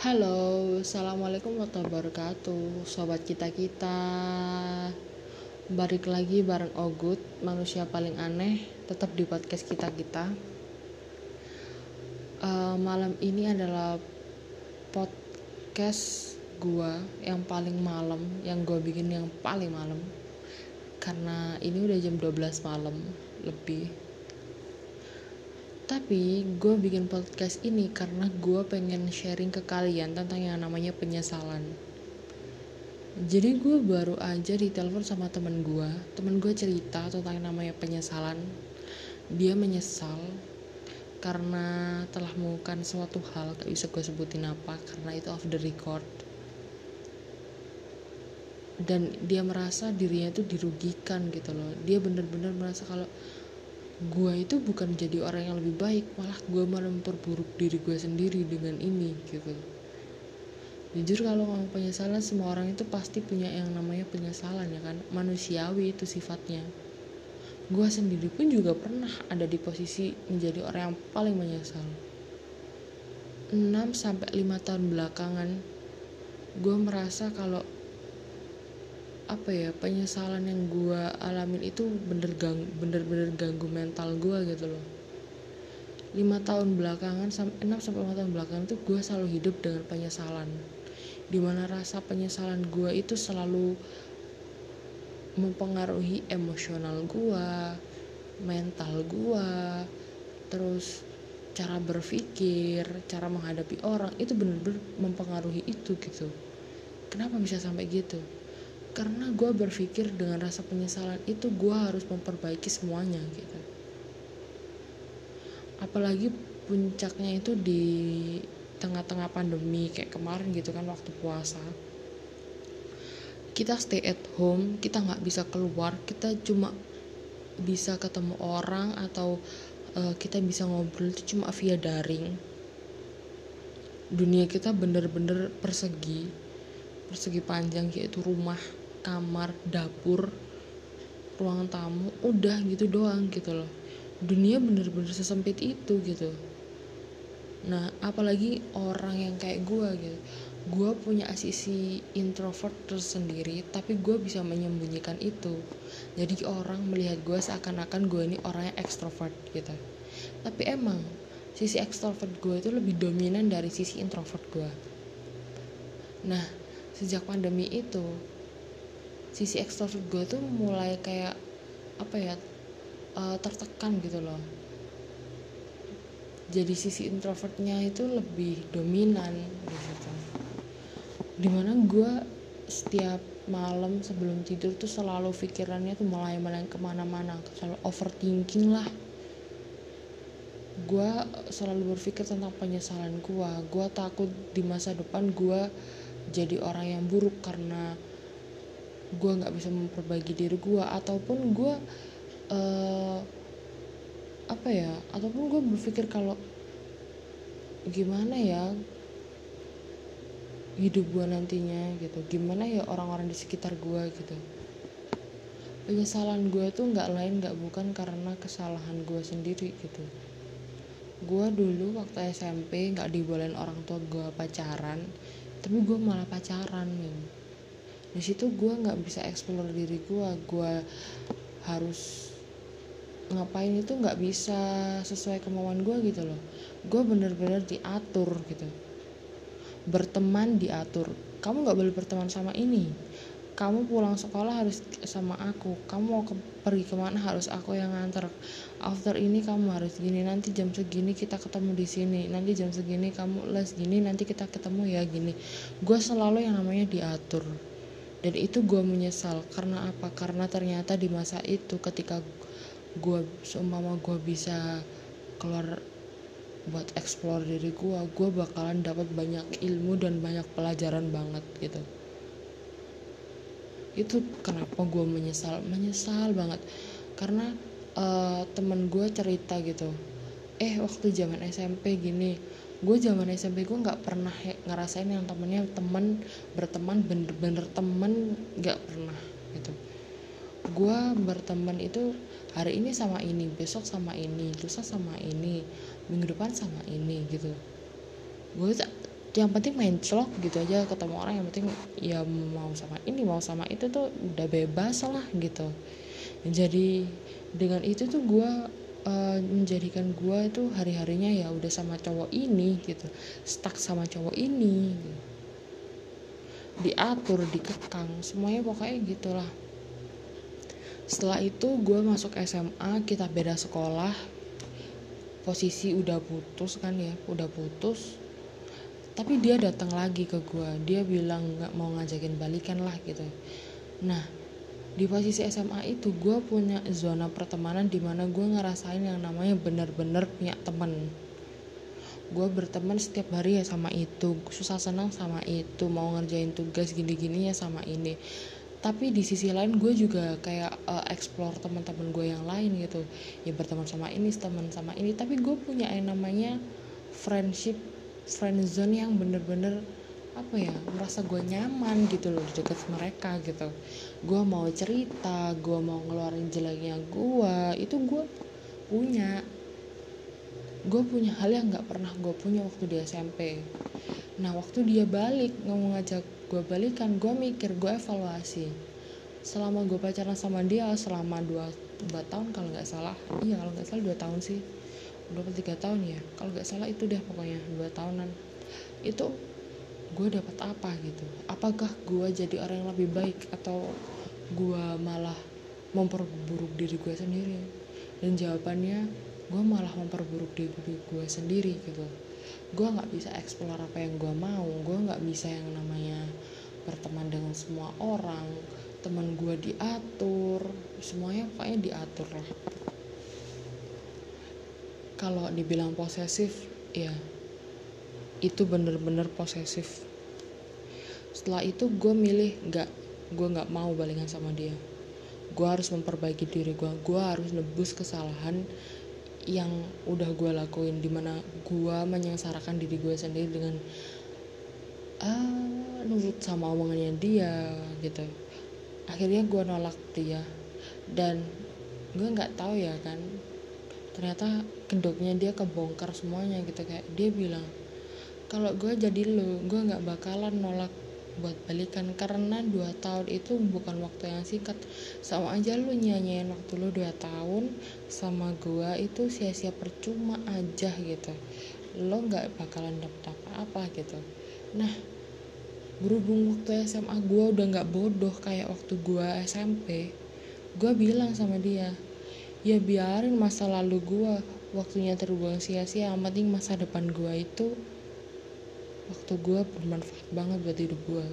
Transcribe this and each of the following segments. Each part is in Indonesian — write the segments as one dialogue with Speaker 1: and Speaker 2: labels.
Speaker 1: Halo, assalamualaikum warahmatullahi wabarakatuh, sobat kita kita. Balik lagi bareng Ogut, manusia paling aneh, tetap di podcast kita kita. Uh, malam ini adalah podcast gua yang paling malam, yang gua bikin yang paling malam. Karena ini udah jam 12 malam lebih tapi gue bikin podcast ini karena gue pengen sharing ke kalian tentang yang namanya penyesalan. Jadi gue baru aja ditelepon sama temen gue temen gue cerita tentang yang namanya penyesalan. Dia menyesal karena telah melakukan suatu hal gak bisa gue sebutin apa karena itu off the record. Dan dia merasa dirinya itu dirugikan gitu loh. Dia bener-bener merasa kalau gue itu bukan jadi orang yang lebih baik malah gue malah memperburuk diri gue sendiri dengan ini gitu. Jujur kalau ngomong penyesalan semua orang itu pasti punya yang namanya penyesalan ya kan? Manusiawi itu sifatnya. Gue sendiri pun juga pernah ada di posisi menjadi orang yang paling menyesal. 6 sampai 5 tahun belakangan gue merasa kalau apa ya penyesalan yang gue alamin itu bener gang bener bener ganggu mental gue gitu loh. Lima tahun belakangan enam sampai lima tahun belakangan tuh gue selalu hidup dengan penyesalan. Di mana rasa penyesalan gue itu selalu mempengaruhi emosional gue mental gue terus cara berpikir cara menghadapi orang itu bener-bener mempengaruhi itu gitu. Kenapa bisa sampai gitu karena gue berpikir dengan rasa penyesalan itu gue harus memperbaiki semuanya gitu. Apalagi puncaknya itu di tengah-tengah pandemi kayak kemarin gitu kan waktu puasa. Kita stay at home kita nggak bisa keluar kita cuma bisa ketemu orang atau uh, kita bisa ngobrol itu cuma via daring. Dunia kita bener-bener persegi persegi panjang yaitu rumah kamar dapur ruang tamu udah gitu doang gitu loh. Dunia bener-bener sesempit itu gitu. Nah apalagi orang yang kayak gue gitu. Gue punya sisi introvert tersendiri tapi gue bisa menyembunyikan itu. Jadi orang melihat gue seakan-akan gue ini orang yang ekstrovert gitu. Tapi emang sisi ekstrovert gue itu lebih dominan dari sisi introvert gue nah sejak pandemi itu sisi ekstrovert gue tuh mulai kayak apa ya uh, tertekan gitu loh. Jadi sisi introvertnya itu lebih dominan gitu. Di mana gue setiap malam sebelum tidur tuh selalu pikirannya tuh mulai mulai ke mana-mana selalu overthinking lah. Gue selalu berpikir tentang penyesalan gue gue takut di masa depan gue jadi orang yang buruk karena gue nggak bisa memperbaiki diri gue ataupun gue uh, apa ya ataupun gue berpikir kalau gimana ya hidup gue nantinya gitu. Gimana ya orang-orang di sekitar gue gitu. Penyesalan gue tuh nggak lain nggak bukan karena kesalahan gue sendiri gitu. Gue dulu waktu SMP nggak dibolehin orang tua gue pacaran tapi gue malah pacaran gitu di situ gue nggak bisa explore diri gue gue harus ngapain itu nggak bisa sesuai kemauan gue gitu loh. Gue bener-bener diatur gitu. Berteman diatur. Kamu nggak boleh berteman sama ini. Kamu pulang sekolah harus sama aku. Kamu mau ke, pergi ke mana harus aku yang nganter. After ini kamu harus gini nanti jam segini kita ketemu di sini. Nanti jam segini kamu les gini nanti kita ketemu ya gini. Gue selalu yang namanya diatur dan itu gue menyesal. Karena apa? Karena ternyata di masa itu ketika gue seumpama gue bisa keluar buat explore diri gue gue bakalan dapat banyak ilmu dan banyak pelajaran banget gitu. Itu kenapa gue menyesal. Menyesal banget. Karena uh, temen gue cerita gitu eh waktu zaman SMP gini gue zaman SMP gue nggak pernah ngerasain yang temennya temen berteman bener-bener temen nggak pernah gitu. Gue berteman itu hari ini sama ini besok sama ini lusa sama ini minggu depan sama ini gitu. Gue yang penting main celok gitu aja ketemu orang yang penting ya mau sama ini mau sama itu tuh udah bebas lah gitu. Jadi dengan itu tuh gue uh, menjadikan gue itu hari harinya ya udah sama cowok ini gitu. Stuck sama cowok ini gitu. diatur dikekang semuanya pokoknya gitulah. Setelah itu gue masuk SMA kita beda sekolah. Posisi udah putus kan ya udah putus. Tapi dia datang lagi ke gue dia bilang nggak mau ngajakin balikan lah gitu. Nah di posisi SMA itu gue punya zona pertemanan di mana gue ngerasain yang namanya bener-bener punya temen. Gue berteman setiap hari ya sama itu susah senang sama itu mau ngerjain tugas gini-gini ya sama ini. Tapi di sisi lain gue juga kayak uh, explore teman-teman gue yang lain gitu. Ya berteman sama ini teman sama ini. Tapi gue punya yang namanya friendship friend zone yang bener-bener apa ya merasa gue nyaman gitu loh di dekat mereka gitu gue mau cerita gue mau ngeluarin jeleknya gue itu gue punya. Gue punya hal yang nggak pernah gue punya waktu di SMP nah waktu dia balik ngomong ngajak gue balikan gue mikir gue evaluasi. Selama gue pacaran sama dia selama dua, dua tahun kalau nggak salah. Iya kalau nggak salah dua tahun sih. 23 tahun ya. Kalau nggak salah itu deh pokoknya dua tahunan. Itu gue dapat apa gitu? Apakah gue jadi orang yang lebih baik atau gue malah memperburuk diri gue sendiri? Dan jawabannya gue malah memperburuk diri gue sendiri gitu. Gue nggak bisa eksplor apa yang gue mau. Gue nggak bisa yang namanya berteman dengan semua orang. Teman gue diatur. Semuanya pokoknya diatur lah. Kalau dibilang posesif ya itu bener-bener posesif. Setelah itu gue milih nggak gue nggak mau balikan sama dia. Gue harus memperbaiki diri gue gue harus nebus kesalahan yang udah gue lakuin di mana gue menyengsarakan diri gue sendiri dengan ah nurut sama omongannya dia gitu. Akhirnya gue nolak dia. Dan gue nggak tahu ya kan ternyata kedoknya dia kebongkar semuanya gitu. Kayak dia bilang kalau gue jadi lo gue nggak bakalan nolak buat balikan karena dua tahun itu bukan waktu yang singkat. Sama aja lu nyanyiin waktu lu dua tahun sama gue itu sia-sia percuma aja gitu. Lo nggak bakalan dapet apa-apa gitu. Nah berhubung waktu SMA gue udah nggak bodoh kayak waktu gue SMP gue bilang sama dia ya biarin masa lalu gue waktunya terbuang sia-sia yang penting masa depan gue itu waktu gue bermanfaat banget buat hidup gue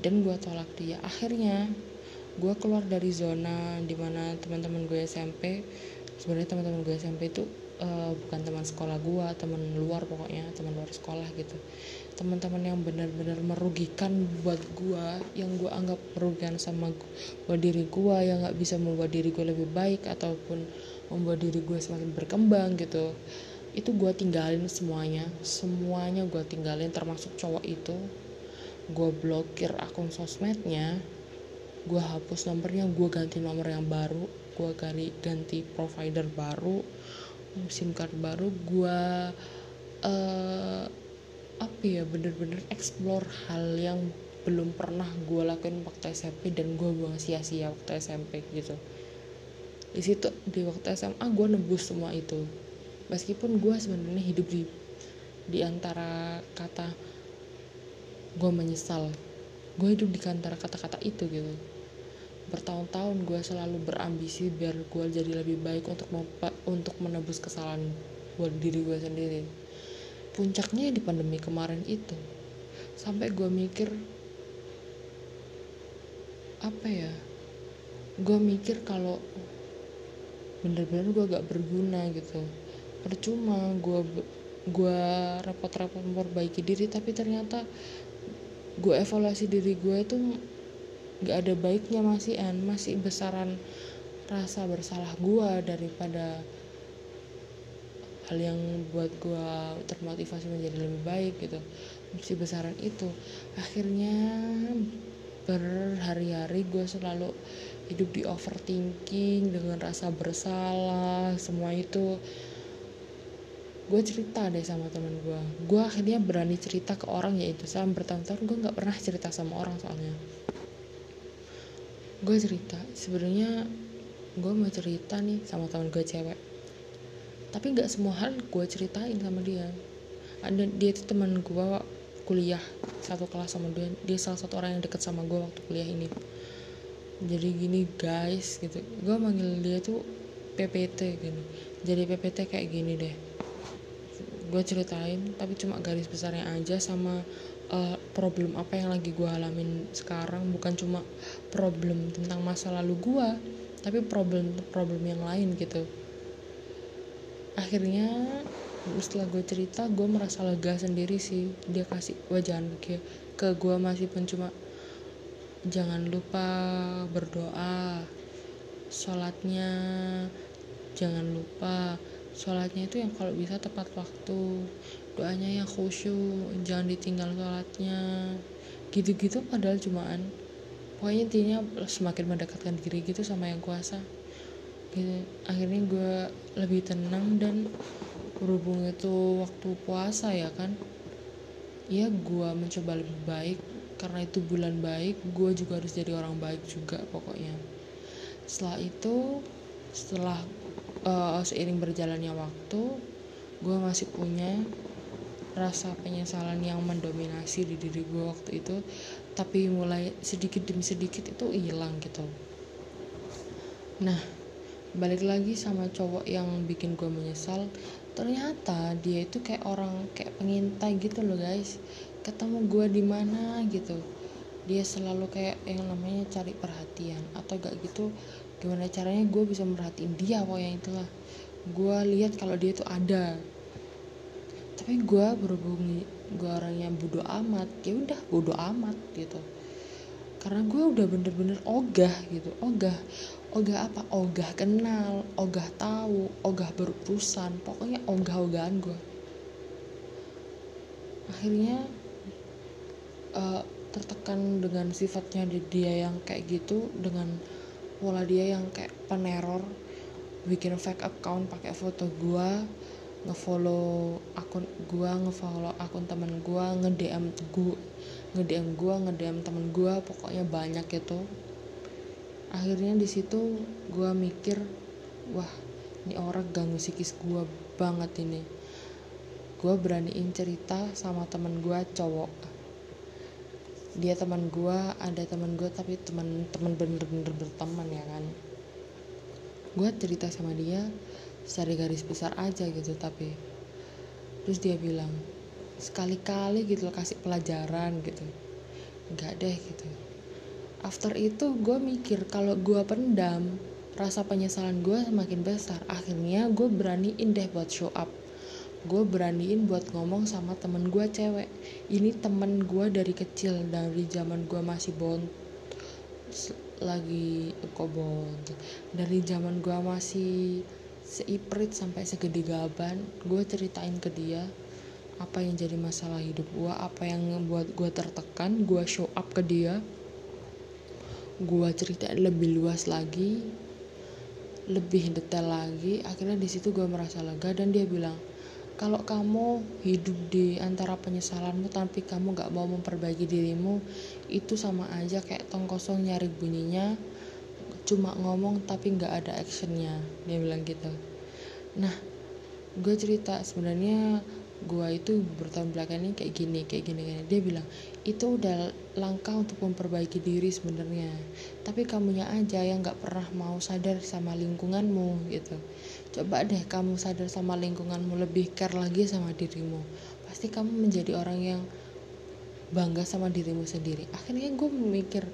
Speaker 1: dan gue tolak dia. Akhirnya gue keluar dari zona di mana teman-teman gue SMP sebenarnya teman-teman gue SMP itu uh, bukan teman sekolah gue teman luar pokoknya teman luar sekolah gitu. Teman-teman yang benar-benar merugikan buat gue yang gue anggap merugikan sama buat diri gue yang nggak bisa membuat diri gue lebih baik ataupun membuat diri gue semakin berkembang gitu itu gue tinggalin semuanya. Semuanya gue tinggalin termasuk cowok itu. Gue blokir akun sosmednya. Gue hapus nomornya gue ganti nomor yang baru. Gue ganti ganti provider baru sim card baru. Gue uh, apa ya bener-bener explore hal yang belum pernah gue lakuin waktu SMP dan gue buang sia-sia waktu SMP gitu. Di situ di waktu SMA gue nebus semua itu meskipun gue sebenarnya hidup di di antara kata gue menyesal. Gue hidup di antara kata-kata itu gitu. Bertahun-tahun gue selalu berambisi biar gue jadi lebih baik untuk untuk menebus kesalahan buat diri gue sendiri. Puncaknya di pandemi kemarin itu sampai gue mikir apa ya gue mikir kalau bener-bener gue gak berguna gitu percuma gue gue repot-repot memperbaiki diri tapi ternyata gue evaluasi diri gue itu gak ada baiknya masih an masih besaran rasa bersalah gue daripada hal yang buat gue termotivasi menjadi lebih baik gitu. Mesti besaran itu. Akhirnya berhari-hari gue selalu hidup di overthinking dengan rasa bersalah semua itu gue cerita deh sama temen gue gue akhirnya berani cerita ke orang yaitu sama bertahun-tahun gue nggak pernah cerita sama orang soalnya. Gue cerita sebenarnya gue mau cerita nih sama temen gue cewek. Tapi nggak semua hal gue ceritain sama dia. Ada dia itu teman gue kuliah satu kelas sama dia. Dia salah satu orang yang deket sama gue waktu kuliah ini. Jadi gini guys gitu. Gue manggil dia tuh PPT gini. Jadi PPT kayak gini deh gue ceritain tapi cuma garis besarnya aja sama uh, problem apa yang lagi gue alamin sekarang. Bukan cuma problem tentang masa lalu gue tapi problem problem yang lain gitu. Akhirnya setelah gue cerita gue merasa lega sendiri sih. Dia kasih wajan ke ke gue masih pun cuma jangan lupa berdoa sholatnya jangan lupa sholatnya itu yang kalau bisa tepat waktu. Doanya yang khusyuk jangan ditinggal sholatnya. Gitu-gitu padahal cumaan pokoknya intinya semakin mendekatkan diri gitu sama yang kuasa. Gitu. Akhirnya gue lebih tenang dan berhubung itu waktu puasa ya kan ya gue mencoba lebih baik. Karena itu bulan baik gue juga harus jadi orang baik juga pokoknya. Setelah itu setelah uh, seiring berjalannya waktu gue masih punya rasa penyesalan yang mendominasi di diri gue waktu itu. Tapi mulai sedikit demi sedikit itu hilang gitu. Nah balik lagi sama cowok yang bikin gue menyesal. Ternyata dia itu kayak orang kayak pengintai gitu loh guys. Ketemu gue di mana gitu. Dia selalu kayak yang namanya cari perhatian atau gak gitu gimana caranya gue bisa merhatiin dia pokoknya itulah. Gue lihat kalau dia itu ada. Tapi gue berhubung gue orangnya bodoh amat ya udah bodoh amat gitu. Karena gue udah bener-bener ogah gitu ogah ogah apa? Ogah kenal ogah tahu ogah berurusan pokoknya ogah-ogahan gue akhirnya uh, tertekan dengan sifatnya dia yang kayak gitu dengan pola dia yang kayak peneror bikin fake account pakai foto gua ngefollow akun gua ngefollow akun temen gua ngedm gua ngedm gua ngedm temen gua pokoknya banyak itu akhirnya di situ gua mikir wah ini orang ganggu psikis gua banget ini. Gua beraniin cerita sama temen gua cowok dia teman gue ada teman gue tapi teman teman bener-bener berteman ya kan? Gue cerita sama dia secara garis besar aja gitu tapi terus dia bilang sekali-kali gitu loh kasih pelajaran gitu. Nggak deh gitu. After itu gue mikir kalau gue pendam rasa penyesalan gue semakin besar. Akhirnya gue beraniin deh buat show up gue beraniin buat ngomong sama temen gue cewek. Ini temen gue dari kecil dari zaman gue masih bont lagi kok bont dari zaman gue masih seiprit sampai segede gaban gue ceritain ke dia apa yang jadi masalah hidup gue apa yang membuat gue tertekan gue show up ke dia. Gue ceritain lebih luas lagi lebih detail lagi. Akhirnya di situ gue merasa lega dan dia bilang kalau kamu hidup di antara penyesalanmu tapi kamu gak mau memperbaiki dirimu itu sama aja kayak tong kosong nyari bunyinya cuma ngomong tapi gak ada actionnya dia bilang gitu. Nah gue cerita sebenarnya gue itu bertahun belakang ini kayak gini kayak gini kayak dia bilang itu udah langkah untuk memperbaiki diri sebenarnya tapi kamunya aja yang gak pernah mau sadar sama lingkunganmu gitu Coba deh kamu sadar sama lingkunganmu lebih care lagi sama dirimu. Pasti kamu menjadi orang yang bangga sama dirimu sendiri. Akhirnya gue memikir,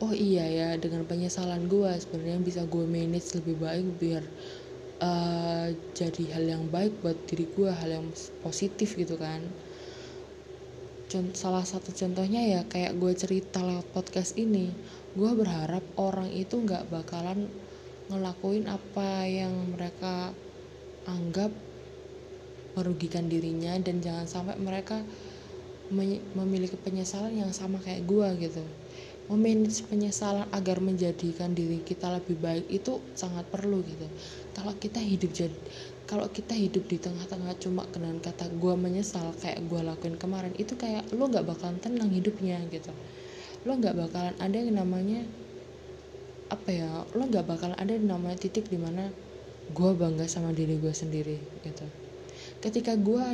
Speaker 1: oh iya ya dengan penyesalan gue sebenarnya bisa gue manage lebih baik biar uh, jadi hal yang baik buat diri gue, hal yang positif gitu kan. Salah satu contohnya ya kayak gue cerita lewat podcast ini, gue berharap orang itu nggak bakalan ngelakuin apa yang mereka anggap merugikan dirinya dan jangan sampai mereka memiliki penyesalan yang sama kayak gue gitu. Memanage penyesalan agar menjadikan diri kita lebih baik itu sangat perlu gitu. Kalau kita hidup jadi kalau kita hidup di tengah-tengah cuma dengan kata gue menyesal kayak gue lakuin kemarin itu kayak lo nggak bakalan tenang hidupnya gitu. Lo nggak bakalan ada yang namanya apa ya lo nggak bakalan ada namanya titik di mana gue bangga sama diri gue sendiri gitu. Ketika gue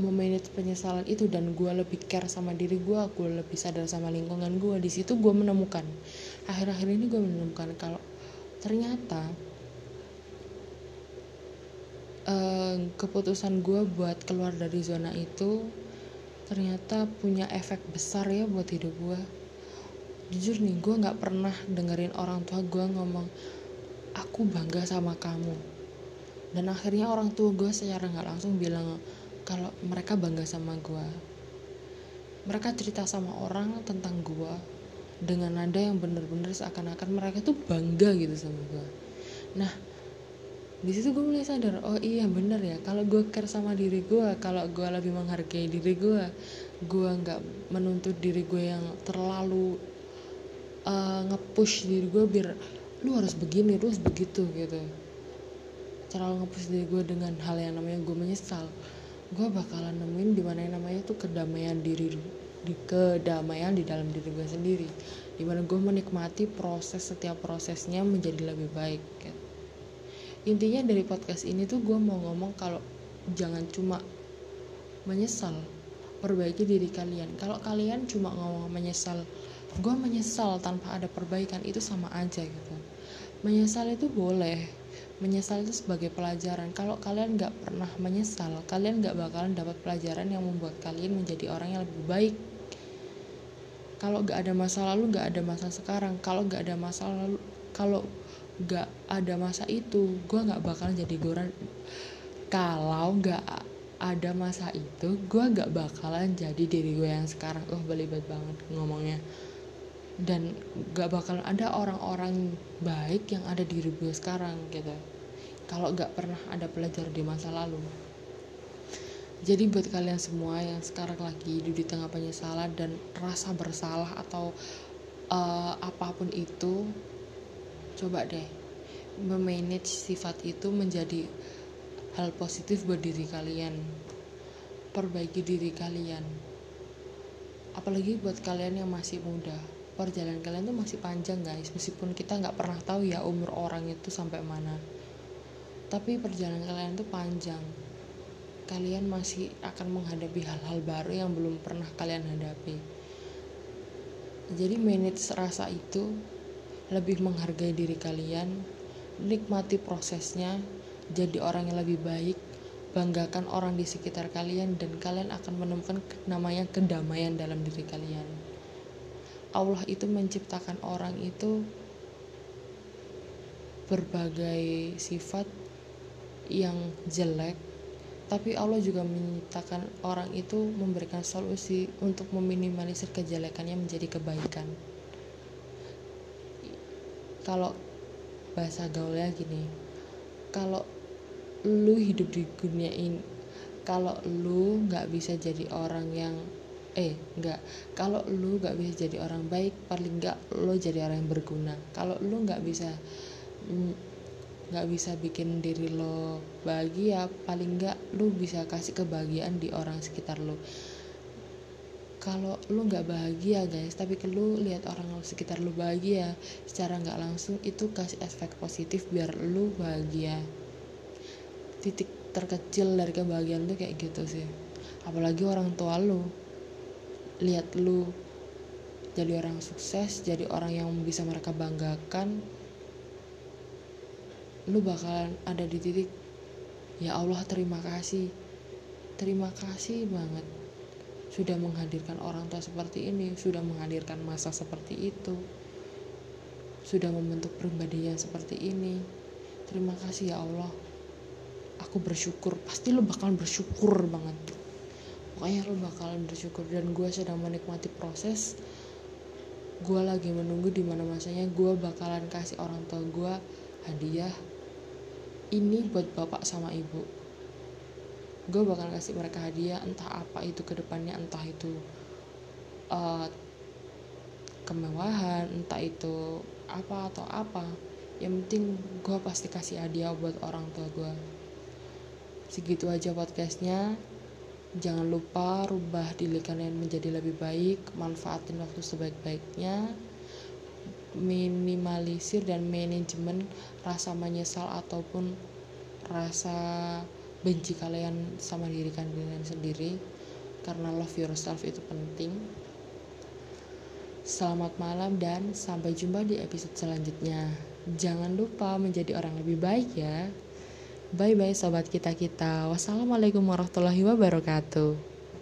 Speaker 1: memanage penyesalan itu dan gue lebih care sama diri gue gue lebih sadar sama lingkungan gue di situ gue menemukan. Akhir-akhir ini gue menemukan kalau ternyata uh, keputusan gue buat keluar dari zona itu ternyata punya efek besar ya buat hidup gue jujur nih gue nggak pernah dengerin orang tua gue ngomong aku bangga sama kamu. Dan akhirnya orang tua gue secara nggak langsung bilang kalau mereka bangga sama gue mereka cerita sama orang tentang gue dengan nada yang bener-bener seakan-akan mereka tuh bangga gitu sama gue nah di situ gue mulai sadar oh iya bener ya. Kalau gue care sama diri gue kalau gue lebih menghargai diri gue gue nggak menuntut diri gue yang terlalu uh, ngepush diri gue biar lu harus begini lu harus begitu gitu. Terlalu ngepush diri gue dengan hal yang namanya gue menyesal gue bakalan nemuin di mana yang namanya tuh kedamaian diri di kedamaian di dalam diri gue sendiri. Di mana gue menikmati proses setiap prosesnya menjadi lebih baik gitu. intinya dari podcast ini tuh gue mau ngomong kalau jangan cuma menyesal perbaiki diri kalian. Kalau kalian cuma ngomong menyesal gue menyesal tanpa ada perbaikan itu sama aja gitu. Menyesal itu boleh. Menyesal itu sebagai pelajaran. Kalau kalian nggak pernah menyesal kalian nggak bakalan dapat pelajaran yang membuat kalian menjadi orang yang lebih baik. Kalau nggak ada masa lalu nggak ada masa sekarang. Kalau nggak ada masa lalu kalau nggak ada masa itu gue nggak bakalan jadi goran. Kalau nggak ada masa itu gue nggak bakalan jadi diri gue yang sekarang. Oh belibet banget ngomongnya dan gak bakalan ada orang-orang baik yang ada di gue sekarang gitu. Kalau nggak pernah ada pelajar di masa lalu. Jadi buat kalian semua yang sekarang lagi hidup di tengah penyesalan dan rasa bersalah atau uh, apa pun itu coba deh memanage sifat itu menjadi hal positif buat diri kalian. Perbaiki diri kalian. Apalagi buat kalian yang masih muda perjalanan kalian tuh masih panjang guys. Meskipun kita nggak pernah tahu ya umur orang itu sampai mana. Tapi perjalanan kalian tuh panjang. Kalian masih akan menghadapi hal-hal baru yang belum pernah kalian hadapi. Jadi manage rasa itu lebih menghargai diri kalian nikmati prosesnya jadi orang yang lebih baik banggakan orang di sekitar kalian dan kalian akan menemukan namanya kedamaian dalam diri kalian Allah itu menciptakan orang itu berbagai sifat yang jelek tapi Allah juga menciptakan orang itu memberikan solusi untuk meminimalisir kejelekannya menjadi kebaikan. Kalau bahasa gaulnya gini kalau lu hidup di dunia ini kalau lu nggak bisa jadi orang yang eh nggak. Kalau lu nggak bisa jadi orang baik paling nggak lu jadi orang yang berguna. Kalau lu nggak bisa nggak bisa bikin diri lo bahagia paling nggak lo bisa kasih kebahagiaan di orang sekitar lo kalau lo nggak bahagia guys tapi lo lihat orang sekitar lo bahagia secara nggak langsung itu kasih efek positif biar lo bahagia. Titik terkecil dari kebahagiaan tuh kayak gitu sih. Apalagi orang tua lo lihat lo jadi orang sukses jadi orang yang bisa mereka banggakan lu bakalan ada di titik ya Allah terima kasih. Terima kasih banget. Sudah menghadirkan orang tua seperti ini sudah menghadirkan masa seperti itu sudah membentuk pribadi yang seperti ini. Terima kasih ya Allah. Aku bersyukur. Pasti lo bakalan bersyukur banget pokoknya lo bakalan bersyukur dan gue sedang menikmati proses. Gue lagi menunggu di mana masanya gue bakalan kasih orang tua gue hadiah ini buat bapak sama ibu. Gue bakal kasih mereka hadiah entah apa itu ke depannya entah itu uh, kemewahan entah itu apa atau apa. Yang penting gue pasti kasih hadiah buat orang tua gue segitu aja podcastnya jangan lupa rubah diri kalian menjadi lebih baik manfaatin waktu sebaik-baiknya minimalisir dan manajemen rasa menyesal ataupun rasa benci kalian sama diri kalian sendiri karena love yourself itu penting Selamat malam dan sampai jumpa di episode selanjutnya. Jangan lupa menjadi orang lebih baik ya. Bye bye sobat kita-kita. Wassalamualaikum warahmatullahi wabarakatuh.